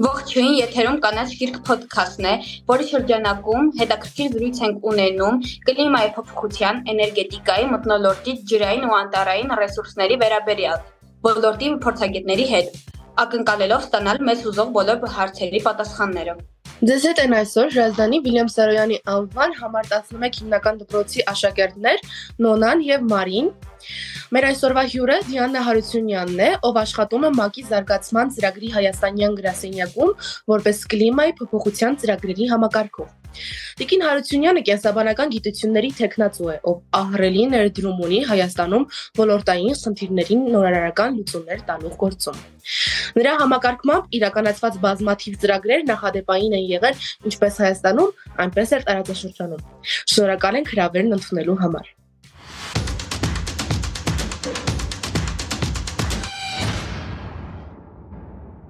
Ողջույն, եթերում կանաչ գիրք ոդքասթն է, որի շրջանակում հետաքրքիր զրույց ենք ունենում կլիմայի փոփոխության, էներգետիկայի, մթնոլորտի, ջրային ու անտառային ռեսուրսների վերաբերյալ ոլորտի փորձագետների հետ, ակնկալելով ստանալ մեզ հուզող բոլոր հարցերի պատասխանները։ Ձեզ հետ են այսօր Ժազդանի Վիլյամ Սարոյանի անվան համար 11 հիմնական դպրոցի աշակերտներ Նոնան եւ Մարին։ Մեր այսօրվա հյուրը Դիանա Հարությունյանն է, ով աշխատում է ՄԱԿ-ի զարգացման ծրագրի Հայաստանյան գրասենյակում որպես կլիմայի փոփոխության ծրագրերի համակարգող։ Տիկին Հարությունյանը կենսաբանական գիտությունների տեխնացու է, ով ահռելի ներդրում ունի Հայաստանում ոլորտային խնդիրներին նորարարական լուծումներ տալու գործում։ Նրա համակարգմամբ իրականացված բազմաթիվ ծրագրեր նախադեպային են եղել ինչպես Հայաստանում, այնպես էլ տարածաշրջանում։ Շնորհակալ ենք հրավերն ընդունելու համար։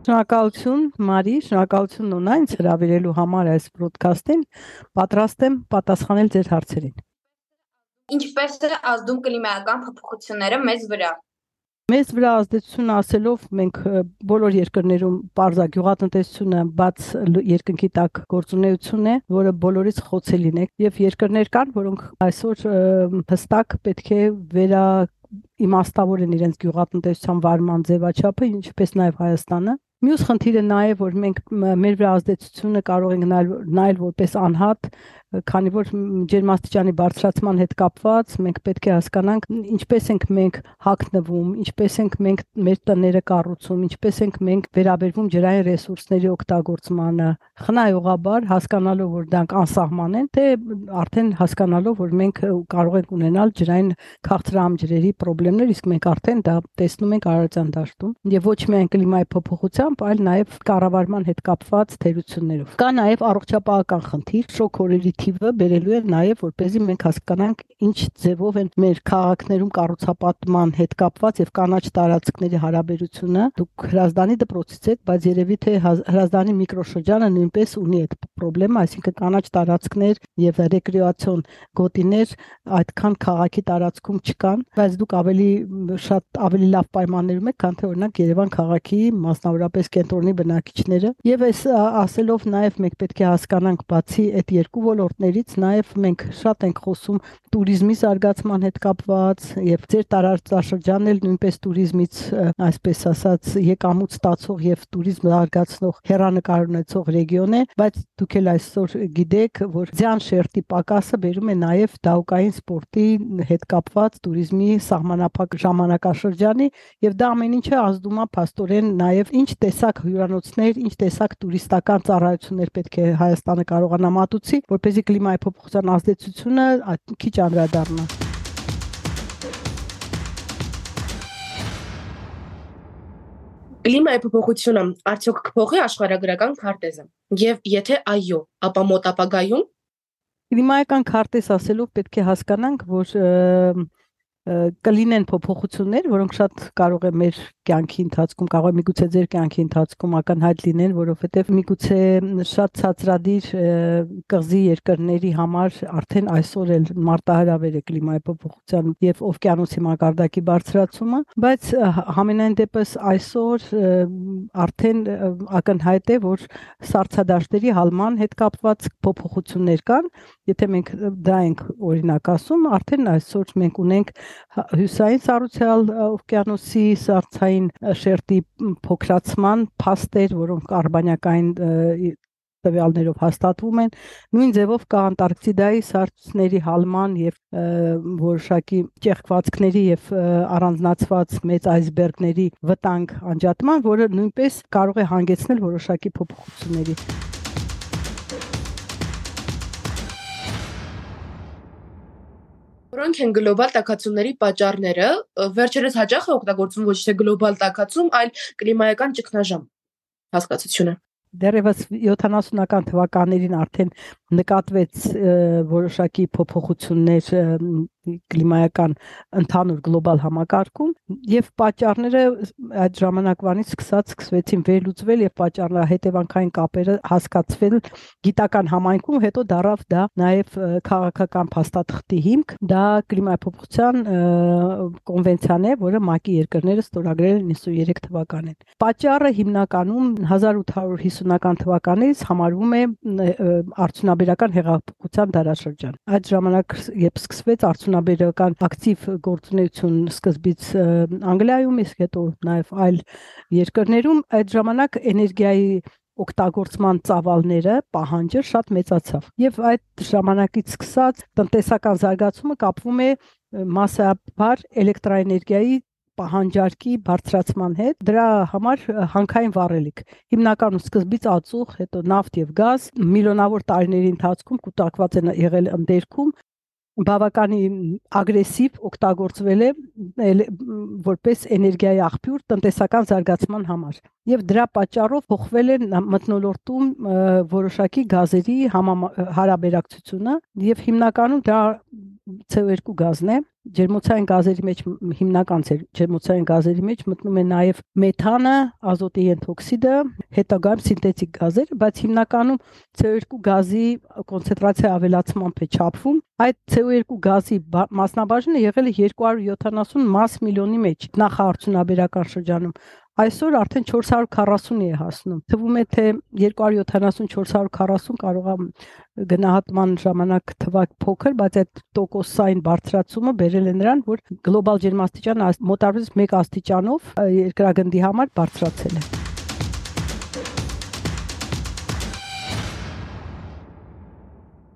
Շնորհակալություն Մարի, շնորհակալություն Նոնա ինձ հրավիրելու համար այս ոդքասթին։ Պատրաստ եմ պատասխանել ձեր հարցերին։ Ինչպես է ազդում կլիմայական փոփոխությունները մեզ վրա։ Մեզ վրա ազդեցություն ասելով մենք բոլոր երկրներում parza գյուղատնտեսությունը բաց երկնքի տակ գործունեություն է, որը բոլորից խոցելին է եւ երկրներ կան, որոնք այսօր հստակ պետք է վերա իմաստավորեն իրենց գյուղատնտեսության վարման ձևաչափը, ինչպես նաև Հայաստանը Մյուս խնդիրը նա է, որ մենք մեր վրա ազդեցությունը կարող ենք նայել, նայել որպես անհատ, քանի որ ջերմաստիճանի բարձրացման հետ կապված մենք պետք է հասկանանք ինչպես ենք մենք հակնվում, ինչպես ենք մենք մեր տները կառուցում, ինչպես ենք մենք վերաբերվում ջրային ռեսուրսների օգտագործմանը, խնայողաբար հասկանալով որ դրանք անսահման են, թե արդեն հասկանալով որ մենք կարող ենք ունենալ ջրային քաղցրահամ ջրերի խնդիրներ, իսկ մենք արդեն դա տեսնում ենք Արարատյան դաշտում եւ ոչ միայն կլիմայի փոփոխությամբ, այլ նաեւ կառավարման հետ կապված թերություններով։ Կա նաեւ առողջապահական խնդիր, շոկ օրերի թիվը բերելու է նաև որպեսզի մենք հասկանանք ինչ ձևով են մեր քաղաքներում կառուցապատման հետ կապված եւ կանաչ տարածքների հարաբերությունը դուք հրազդանի դպրոցից եք բայց երևի թե հրազդանի միկրոշրջանը նույնպես ունի այդ խնդրեմը այսինքն կանաչ տարածքներ եւ ռեկրեացիոն գոտիներ այդքան քաղաքի տարածքում չկան բայց դուք ավելի շատ ավելի լավ պայմաններում եք քան թե օրինակ Երևան քաղաքի մասնավորապես կենտրոնի բնակիչները եւ այս ասելով նաեւ մենք պետք է հասկանանք բացի այդ երկու ոլորտ ոլորտներից նաև մենք շատ ենք խոսում туриզմի զարգացման հետ կապված եւ ձեր տարածաշրջանն էլ նույնպես туриզմից այսպես ասած եկամուտ ստացող եւ туриզմ զարգացնող հերանեկար ունեցող ռեգիոն է, բայց դուք էլ այսօր գիտեք, որ ձյան շերտի պակասը բերում է նաեւ դաուկային սպորտի հետ կապված туриզմի սահմանափակ ժամանակաշրջանի եւ դա ամեն ինչը ազդում է փաստորեն նաեւ ինչ տեսակ հյուրանոցներ, ինչ տեսակ տուրիստական ծառայություններ պետք է Հայաստանը կարողանա մատուցի, որպեսզի որպեսզի կլիմայի փոփոխության ազդեցությունը քիչ անդրադառնա։ Կլիմայի փոփոխությունը արդյոք կփոխի աշխարհագրական քարտեզը։ Եվ եթե այո, ապա մոտ ապագայում? Կլիմայական քարտեզ ասելով պետք է հասկանանք, որ կլինեն փոփոխություններ, որոնք շատ կարող է մեր կյանքի ընթացքում կարող է միգուցե ձեր կյանքի ընթացքում ակնհայտ լինեն, որովհետև միգուցե շատ ցածրադիր կղզի երկրների համար արդեն այսօր էլ մարտահրավեր է կլիմայի փոփոխության եւ օվկիանոսի մակարդակի բարձրացումը, բայց համենայն դեպս այսօր արդեն ակնհայտ է, որ սառցադաշտերի հալման հետ կապված փոփոխություններ կան, եթե մենք դա ենք օրինակ ասում, արդեն այսօր մենք ունենք հյուսային սառուցյալ օվկիանոսի սառցային շերտի փոքրացման փաստեր, որոնք արբանյակային տվյալներով հաստատվում են նույն ձևով կա անտարկտիդայի սառցների հալման եւ որոշակի ճեղքվածքների եւ առանձնացված մեծ այսբերգների վտանգ անջատման, որը նույնպես կարող է հանգեցնել որոշակի փոփոխությունների Որոնք են գլոբալ տաքացումների պատճառները։ Վերջերս հաճախ է օգտագործվում ոչ թե գլոբալ տաքացում, այլ կլիմայական ճգնաժամ հասկացությունը։ Դեռևս 70-ական թվականներին արդեն նկատվեց որոշակի փոփոխություններ կլիմայական ընդհանուր գլոբալ համակարգում եւ պատճառները այդ ժամանակվանից սկսած սկսվեցին վերլուծվել եւ պատճառը հետևանքային կապերը հասկացվել գիտական համայնքում հետո դարավ դա նաեւ քաղաքական փաստաթղթի հիմք դա կլիմայի փոփոխության կոնվենցիան է որը ՄԱԿ-ի երկրները ստորագրել են 93 թվականին պատճառը հիմնականում 1850 90-ական թվականից համարվում է արդյունաբերական հեղափոխության դարաշրջան։ Այդ ժամանակ երբ սկսվեց արդյունաբերական ակտիվ գործունեություն սկզբից Անգլիայում, իսկ հետո նաև այլ երկրներում, այդ ժամանակ էներգիայի օգտագործման ծավալները, պահանջը շատ մեծացավ։ Եվ այդ ժամանակից սկսած տնտեսական զարգացումը կապվում է մասսայաբար էլեկտրաէներգիայի պահանջարկի բարձրացման հետ դրա համար հանքային վառելիք հիմնականում սկզբից ածուխ հետո նավթ եւ գազ միլիոնավոր տարիների ընթացքում կուտակված են եղել ընդերքում բավականին ագրեսիվ օգտագործվել է որպես էներգիայի աղբյուր տնտեսական զարգացման համար եւ դրա պատճառով փոխվել է մտնոլորտում որոշակի գազերի հարաբերակցությունը եւ հիմնականում դա CO2 գազն է ջերմոցային գազերի մեջ հիմնական ջերմոցային գազերի մեջ մտնում է նաև մեթանը, ազոտի ենթօքսիդը, հետագայում սինթետիկ գազեր, բայց հիմնականում CO2 գազի կոնցենտրացիա ավելացմամբ է չափվում։ Այդ CO2 գազի մասնաբաժինը եղել է 270 մաս միլիոնի մեջ նախարարությունաբերական շրջանում այսօր արդեն 440-ի է հասնում։ Թվում է թե 270-440 կարող է գնահատման ժամանակ թվակ փոքր, բայց այդ տոկոսային բարձրացումը բերել է նրան, որ գլոբալ ջերմաստիճանը մոտավորապես 1 աստիճանով երկրագնդի համար բարձրացել է։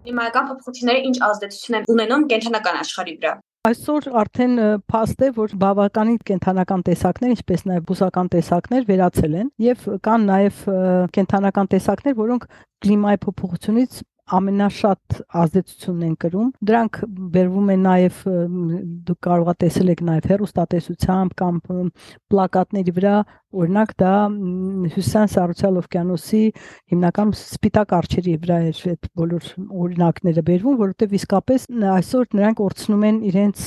Կլիմայական փոփոխությունները ինչ ազդեցություն են ունենում կենթանական աշխարհի վրա։ Այսօր արդեն փաստ է, որ բավականին կենթանական տեսակներ, ինչպես նաև բուսական տեսակներ վերացել են եւ կան նաև կենթանական տեսակներ, որոնք կլիմայի փոփոխությունից ամենաշատ ազդեցությունն են կրում։ Դրանք բերվում են նաև դուք կարող եք տեսել եք նաև հերոստատեսությամբ կամ պլակատների վրա, օրինակ դա Հյուսիսան Սառուցյալ օվկիանոսի հիմնական սպիտակ արջերի վրա է այդ բոլոր օրինակները բերվում, որովհետև իսկապես այսօր նրանք կորցնում են իրենց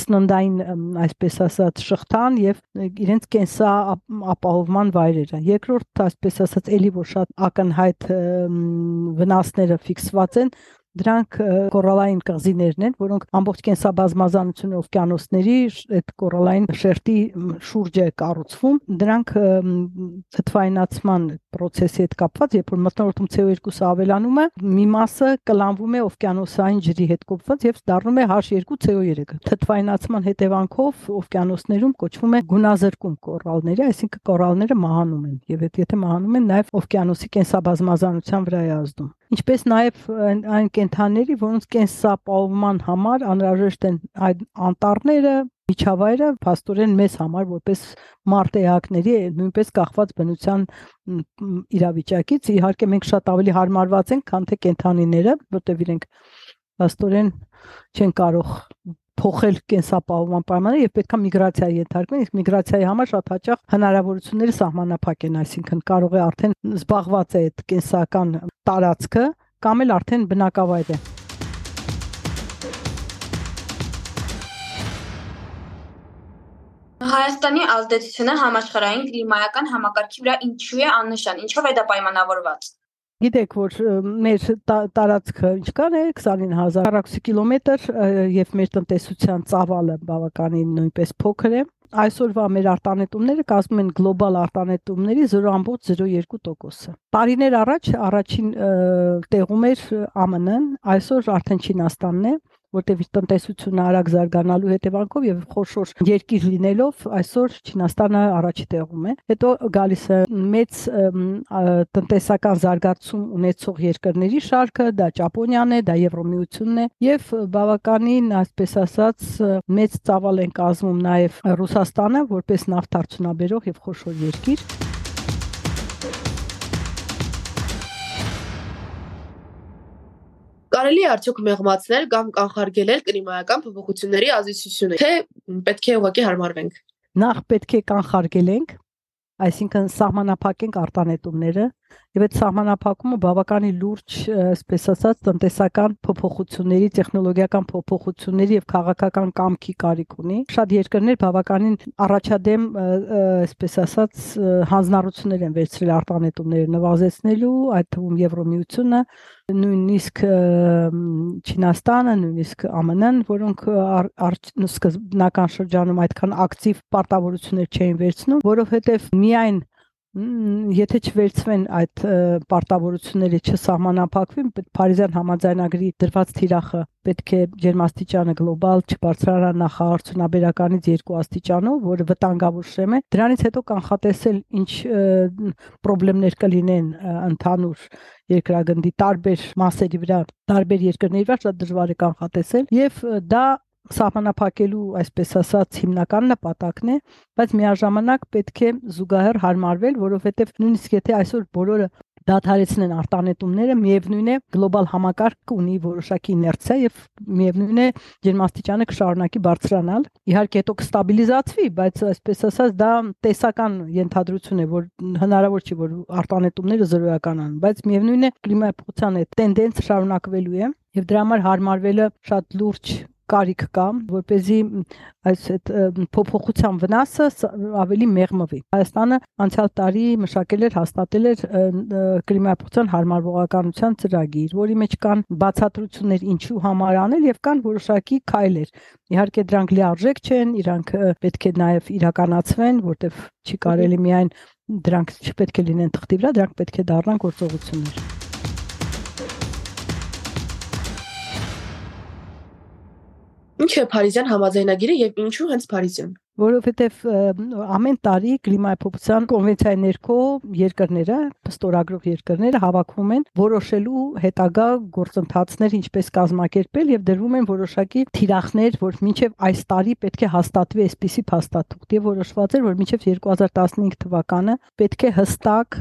սննդային, այսպես ասած, շղթան եւ իրենց կենսա ապահովման վայրերը։ Երկրորդ, այսպես ասած, ելի որ շատ ակնհայտ վնասները ֆիքսված են, Դրանք կորալային կղզիներն են, որոնք ամբողջ կենսաբազմազանությունը օվկիանոսների այդ կորալային շերտի շուրջ է կառուցվում։ Դրանք թթվայնացման process-ի հետ կապված, երբ որ մթնոլորտում CO2-ը ավելանում է, մի մասը կլանվում է օվկիանոսային ջրի հետ կապված եւ դառնում է H2CO3-ը։ Թթվայնացման հետևանքով օվկիանոսներում կոչվում է գունազրկում կորալների, այսինքն կորալները մահանում են եւ եթե մահանում են, նաեւ օվկիանոսի կենսաբազմազանության վրա է ազդում ինչպես նաև այն կենթանիների, որոնց կենսապահովման համար անհրաժեշտ են այդ անտառները, միջավայրը, փաստորեն մեզ համար որպես մարտեակների նույնպես կախված բնության իրավիճակից իհարկե մենք շատ ավելի հարմարված ենք, քան թե կենթանիները, որտեղ իրենք փաստորեն չեն կարող փոխել կենսապահովման պայմանները եւ պետքա միգրացիայի ենթարկվեն, իսկ միգրացիայի համար շատ հաճախ հնարավորությունները սահմանափակ են, այսինքն կարող է արդեն զբաղված է այդ կենսական տարածքը կամ էլ արդեն բնակավայր է։ Հայաստանի ազդեցությունը համաշխարհային կլիմայական համակարգի վրա ինչու է աննշան, ինչով է դա պայմանավորված։ Գիտեք, որ մեր տարածքը ինչքան է 29000 քառակուսի կիլոմետր եւ մեր տնտեսության ծավալը բավականին նույնպես փոքր է։ Այսօրվա մեր արտանետումները կազմում են գլոբալ արտանետումների 0.02%-ը։ Տարիներ առաջ առաջին տեղում էր ԱՄՆ-ն, այսօր արդեն Չինաստանն է, որտեղ տնտեսությունը արագ զարգանալու հետևանքով եւ խոշոր երկիր լինելով այսօր Չինաստանը առաջի տեղում է։ Հետո գալիս է մեծ տնտեսական զարգացում ունեցող երկրների շարքը, դա Ճապոնիան է, դա Եվրոմիությունն է եւ բավականին, այսպես ասած, մեծ ծավալ են կազմում նաեւ Ռուսաստանը որպես նավթարդյունաբերող եւ խոշոր երկիր։ Կարելի է արդյոք մեղմացնել կամ կանխարգելել կլիմայական փոփոխությունների ազդեցությունը, թե պետք է ուղղակի հարմարվենք։ Նախ պետք է կանխարգելենք, այսինքն սահմանափակենք արտանետումները եւ այդ սահմանափակումը բավականին լուրջ, այսպես ասած, տնտեսական փոփոխությունների, տեխնոլոգիական փոփոխությունների եւ քաղաքական կամքի կարիք ունի։ Շատ երկրներ բավականին առաջադեմ, այսպես ասած, հանձնառություններ են վերցրել արտանետումները նվազեցնելու, այդ թվում Եվրոմիությունը, նույնիսկ Չինաստանը, նույնիսկ ԱՄՆ-ն, որոնք սկզբնական շրջանում այդքան ակտիվ պարտավորություններ չէին վերցնում, որովհետև միայն եթե չվերցվեն այդ պարտավորությունները չսահմանափակվին, Փարիզյան համաձայնագրի դրված թիրախը պետք է ջերմաստիճանը գլոբալ չբարձրանա նախարարությունաբերականից 2 աստիճանով, որը վտանգավոր շեմ է։ Դրանից հետո կանխատեսել ինչ խնդիրներ կլինեն ընդհանուր երկրագնդի տարբեր մասերի վրա, տարբեր երկրների վրա շատ դժվար է կանխատեսել եւ դա սահմանափակելու, այսպես ասած, հիմնական նպատակն է, բայց միաժամանակ պետք է զուգահեռ հարմարվել, որովհետև նույնիսկ եթե այսօր բոլորը դադարեցնեն արտանետումները, միևնույն է գլոբալ համակարգ ունի որոշակի իներցիա եւ միևնույն է ջերմաստիճանը կշարունակի բարձրանալ։ Իհարկե հետո կստաբիլիզացվի, բայց այսպես ասած դա տեսական ենթադրություն է, որ հնարավոր չի որ արտանետումները զրոյականան, բայց միևնույն է կլիմայի փոխության այդ տենդենսը շարունակվելու է եւ դրա համար հարմարվելը շատ լուրջ կարիք կա, որ เป զի այս այդ փոփոխության վնասը ավելի մեղմվի։ Հայաստանը անցյալ տարի մշակել էր, հաստատել էր կլիմայափոխության հարմարվողականության ծրագիր, որի մեջ կան բացատրություններ ինչու համար անել եւ կան որոշակի քայլեր։ Իհարկե դրանք լիարժեք չեն, իրանք պետք է նաեւ իրականացվեն, որտեվ չի կարելի միայն դրանք չպետք է լինեն թղթի վրա, դրանք պետք է դառնան գործողություններ։ Ինչ է Փարիզյան համաձայնագիրը եւ ինչու հենց Փարիզյան որովհետև ամեն տարի կլիմայի փոփոխության կոնվենցիայի ներքո երկրները, ստորագրող երկրները հավաքվում են որոշելու հետագա գործընթացներ ինչպես կազմակերպել եւ դրվում են որոշակի թիրախներ, որ մինչեւ այս տարի պետք է հաստատվի այսպիսի փաստաթուղթ եւ որոշված էր, որ մինչեւ 2015 թվականը պետք է հստակ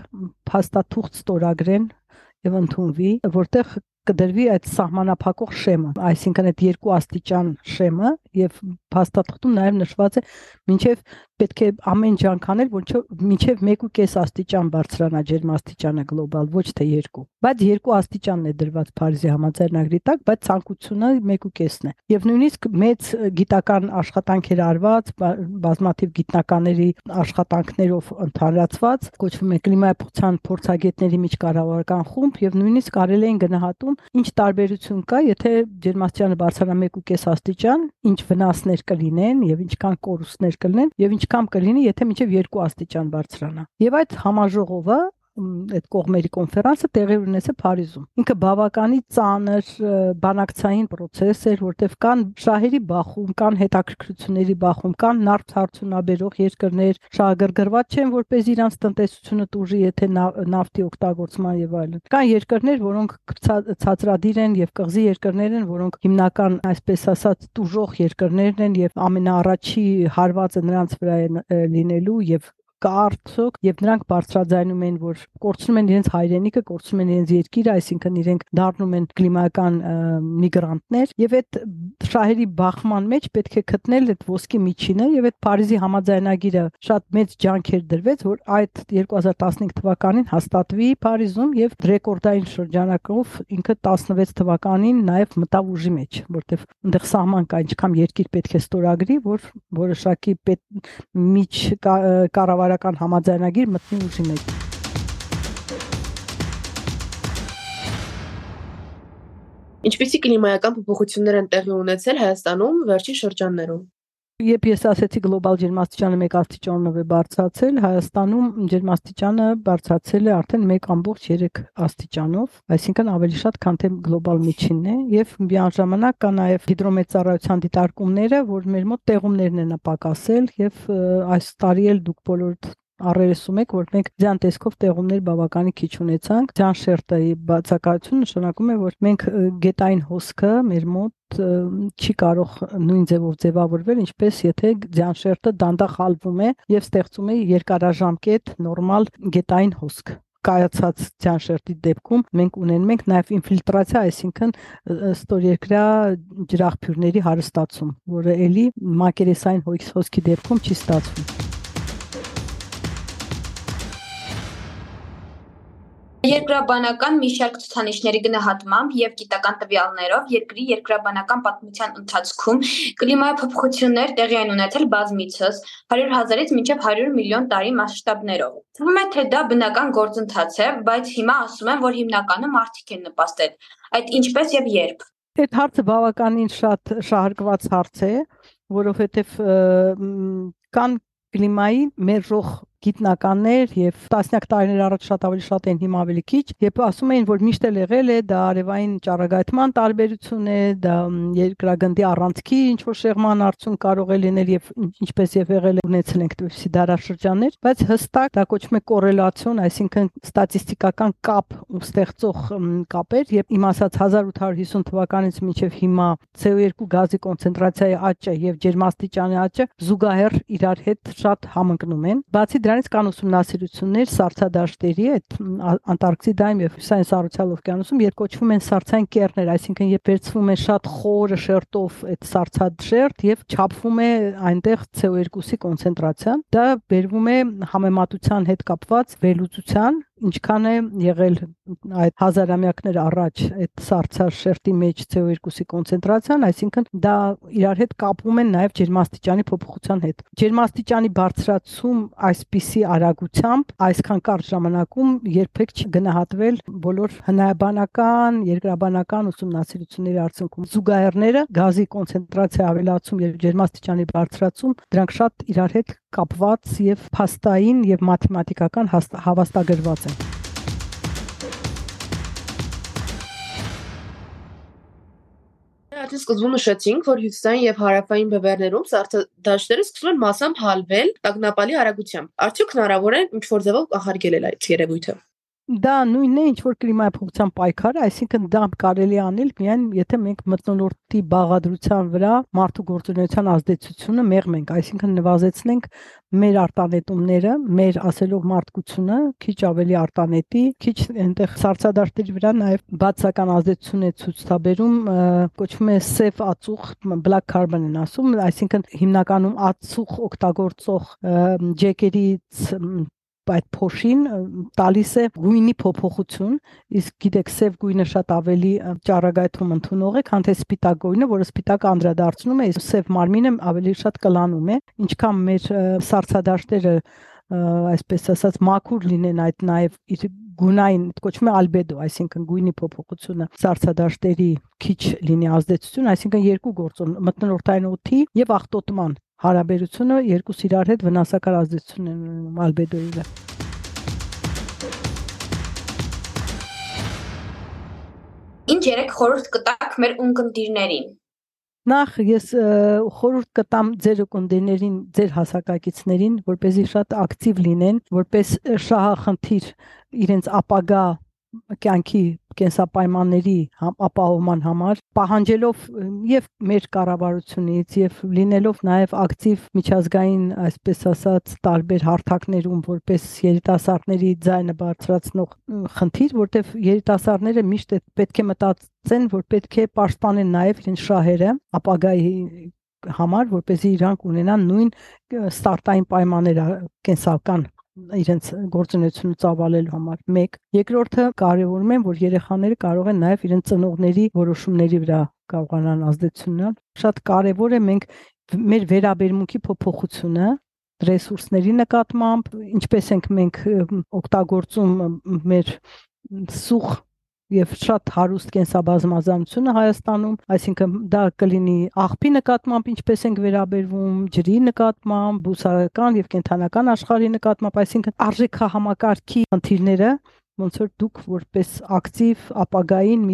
փաստաթուղթ ստորագրեն եւ ընդունվի, որտեղ կդրվի այդ սահմանափակող շեմը, այսինքն այդ երկու աստիճան շեմը եւ փաստաթղթում նաեւ նշված է մինչեւ պետք է ամեն ջանք անել, որ մինչև 1.5 աստիճան բարձրանա ջերմաստիճանը գլոբալ, ոչ թե 2։ Բայց 2 աստիճանն է դրված Փարիզի համաձայնագրի տակ, բայց ցանկությունը 1.5-ն է։ Եւ նույնիսկ մեծ գիտական աշխատանքեր արված, բազմաթիվ գիտնականների աշխատանքներով ընդհանրացված, կոչվում է կլիմայափոխության փորձագետների միջկառավարական խումբ եւ նույնիսկ կարելի են գնահատում ինչ տարբերություն կա, եթե ջերմաստիճանը բարձրանա 1.5 աստիճան, ինչ վնասներ կլինեն եւ ինչքան կորուստներ կլինեն եւ ինչ կամ կլինի, եթե միջև 2 աստիճան բարձրանա։ Եվ այդ համաժողովը այդ կողմերի կոնֆերանսը տեղի ունեցել Փարիզում։ Ինքը բավականի ծանր բանակցային process էր, որտեղ կան շահերի բախում, կան հետաքրքրությունների բախում, կան նարդ հարցունաբերող երկրներ, շահագրգռված չեն, որպես իրանց տնտեսությունը տուժի, եթե նավթի օգտագործման եւ այլն։ Կան երկրներ, որոնք ցածրադիր են եւ կղզի երկրներ են, որոնք հիմնական, այսպես ասած, տուժող երկրներն են եւ ամենաառաջի հարվածը նրանց վրա է լինելու եւ կա արդյոք եւ նրանք բարձրաձայնում են որ կորցնում են իրենց հայրենիքը, կորցնում են իրենց երկիրը, այսինքն իրենք դառնում են կլիմայական միգրանտներ եւ այդ շահերի բախման մեջ պետք է գտնել այդ ոսկի միջինը եւ այդ Փարիզի համաձայնագիրը շատ մեծ ջանքեր դրվեց որ այդ 2015 թվականին հաստատվի Փարիզում եւ ռեկորդային շրջանակով ինքը 16 թվականին նաեւ մտավ ուժի մեջ, որտեվ այնտեղ սահման կա ինչքան երկիր պետք է ստորագրի, որ որոշակի պետ միջ կառավար կառավարական համաձայնագիր մտնի ուժի մեջ։ Ինչպիսի կլիմայական փոփոխություններ են տեղի ունեցել Հայաստանում վերջին շրջաններում։ Երբ ես ասեցի գլոբալ ջերմաստիճանը 1 աստիճանով է բարձրացել, Հայաստանում ջերմաստիճանը բարձրացել է արդեն 1.3 աստիճանով, այսինքն ավելի շատ, քան թե գլոբալ միջինն է, եւ միաժամանակ կա նաեւ հիդրոմեծարայության դիտարկումները, որ մեր մոտ տեղումներն են ապակասել եւ այս տարի էլ դուք բոլորդ R31, որ մենք ձյան տեսքով տեղումներ բավականին քիչ ունեցանք։ Ձյան շերտերի բացակայությունը նշանակում է, որ մենք գետային հոսքը մեր մոտ չի կարող նույն ձևով ձևավորվել, ինչպես եթե ձյան շերտը դանդաղ հալվում է եւ ստեղծում է երկարաժամկետ նորմալ գետային հոսք կայացած ցանշերտի դեպքում մենք ունենում ենք նաև ինֆիլտրացիա, այսինքն ստորերկրյա ջրախփյուրների հարստացում, որը ելի մակերեսային հոսքի դեպքում չի ստացվում։ Երկրաբանական մի շարք ցուցանիշների գնահատմամբ եւ գիտական տվյալներով երկրի երկրաբանական պատմության ընթացքում կլիմայի փոփոխություններ տեղի են ունեցել բազմիցս 100 հազարից մինչև 100 միլիոն տարի մասշտաբներով։ Թվում է, թե դա բնական գործընթաց է, բայց հիմա ասում են, որ հիմնականում մարդիկ են նպաստել։ Այդ ինչպես եւ երբ։ Այդ հարցը բավականին շատ շահարկված հարց է, որովհետեւ կան կլիմայի մերժող գիտնականներ եւ տասնյակ տարիներ առաջ շատ ավելի շատ են հիմա ավելի քիչ եւ ասում էին որ միշտ էլ եղել է դա արևային ճառագայթման տարբերություն է դա երկրագնդի առանցքի ինչ որ շեղման արդյունք կարող է լինել եւ ինչպես եւ եղել է ունեցել ենք դեպի դարաշրջաններ բայց հստակ դա կոչվում է կորելացիոն այսինքն ստատիստիկական կապ ստեղծող կապեր եւ իմ ասած 1850 թվականից մինչեւ հիմա CO2 գազի կոնցենտրացիայի աճը եւ ջերմաստիճանի աճը զուգահեռ իրար հետ շատ համընկնում են բացի դրանից կան ուսումնասիրություններ սառցադաշտերի այդ Անտարկտիդայում եւ Հյուսային Սառուցյալ օվկիանոսում երբ կոչվում են սառցային կեռներ այսինքն երբ վերցվում է շատ խորը շերտով այդ սառցադաշտ եւ չափվում է այնտեղ CO2-ի կոնցենտրացիան դա բերվում է համեմատության հետ կապված վերլուծության ինչքան է եղել այդ հազարամյակներ առաջ այդ սառցաշերտի մեջ CO2-ի կոնցենտրացիան, այսինքն դա իրար հետ կապվում են նաև ջերմաստիճանի փոփոխության հետ։ Ջերմաստիճանի բարձրացում այսպիսի արագությամբ այսքան կարճ ժամանակում երբեք չգնահատվել բոլոր հնայաբանական, երկրաբանական ուսումնասիրությունների արդյունքում։ Զուգահեռները գազի կոնցենտրացիա ավելացում եւ ջերմաստիճանի բարձրացում դրանք շատ իրար հետ կապված եւ փաստային եւ մաթեմատիկական հավաստագրված են։ Արդեն սկզբում նշեցինք, որ հյուսիսային եւ հարավային բևեռներում սառցադաշտերը սկսում են մասամբ հալվել տագնապալի արագությամբ։ Արդյոք հնարավոր է ինչ-որ ձևով կանխարգելել այդ երևույթը։ Դա նույնն է, ինչ որ կլիմայի փոխության պայքարը, այսինքն դա կարելի անել միայն եթե մենք մտնոլորտի բաղադրության վրա մարդու գործունեության ազդեցությունը մեղմենք, այսինքն նվազեցնենք մեր արտանետումները, մեր ասելով մարդկությունը քիչ ավելի արտանետի, քիչ այնտեղ սարսադաշտերի վրա նաև բացական ազդեցություն է ցույց տաբերում, կոչվում է սև ածուխ, black carbon են ասում, այսինքն հիմնականում ածուխ օգտագործող ջեկերից այդ փոշին տալիս է գույնի փոփոխություն, իսկ գիտեք, սև գույնը շատ ավելի ճառագայթում ընդունող է, քան թե սպիտակ գույնը, որը սպիտակը անդրադարձնում է, իսկ սև մարմինը ավելի շատ կլանում է, ինչքան մեր սարսադաշտերը այսպես ասած մաքուր լինեն այդ նաև իր գունային կոչվում է ալբեդո, այսինքն գույնի փոփոխությունը սարսադաշտերի քիչ լինի ազդեցություն, այսինքն երկու գործոն մտնորդային օդի եւ աղտոտման հարաբերությունը երկուս իրար հետ վնասակար ազդեցություն են ունենում ալբեդոյի վրա։ Ինչ երեք խորհուրդ կտաք մեր ունկնդիրներին։ Նախ ես խորհուրդ կտամ ձեր ունկնդիրներին, ձեր հասակակիցներին, որպեսզի շատ ակտիվ լինեն, որպես շահախնդիր իրենց ապագա կյանքի կենսապայմանների ապահովման համար պահանջելով եւ մեր կառավարությունից եւ լինելով նաեւ ակտիվ միջազգային այսպես ասած տարբեր հարթակներում որպես երիտասարդների ձայնը բարձրացնող խնդիր, որտեվ երիտասարդները միշտ պետք է մտածեն, որ պետք է պաշտպանեն նաեւ իրենց շահերը ապագայի համար, որպեսզի իրանք ունենան նույն ստարտային պայմանները կենսական իրենց գործունեությունը ծավալելու համար։ 1. Երկրորդը կարևորում են, որ երեխաները կարող են նաև իրենց ծնողների որոշումների վրա կարողանան ազդեցություն ունենալ։ Շատ կարևոր է մենք մեր վերաբերմունքի փոփոխությունը ռեսուրսների նկատմամբ, ինչպես ենք մենք օգտագործում մեր սուղ եւ շատ հարուստ կենսաբազմազանությունը Հայաստանում, այսինքն դա կլինի աղբի նկատմամբ ինչպես ենք վերաբերվում, ջրի նկատմամբ, բուսական եւ կենթանական աշխարհի նկատմամբ, այսինքն արժեքահամակարգի խնդիրները ոնց որ դուք որպես ակտիվ ապագային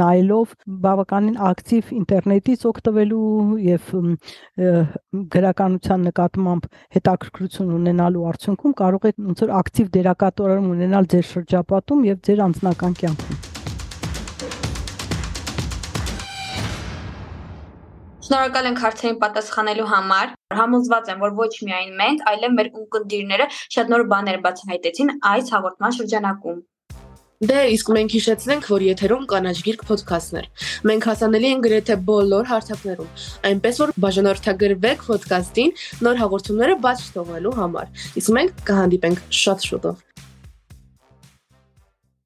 նայելով բավականին ակտիվ ինտերնետից օգտվելու եւ գրականության նկատմամբ հետաքրքրություն ունենալու արդյունքում կարող եք ոնց որ ակտիվ դերակատարում ունենալ ձեր շրջապատում եւ ձեր անձնական կյանքում Շնորհակալ ենք հարցերին պատասխանելու համար։ Համոզված եմ, որ ոչ միայն մենք, այլև մեր ունկնդիրները շատ նոր բաներ բացահայտեցին այս հաղորդման շրջանակում։ Դե իսկ մենք հիշեցնենք, որ եթերում կանաչ գիրք ոդքասթներ։ Մենք հասանելի ենք գրեթե բոլոր հարթակներում, այնպես որ բաժանորդագրվեք ոդքասթին նոր հաղորդումները բաց չթողնելու համար։ Իսկ մենք կհանդիպենք շատ շուտով։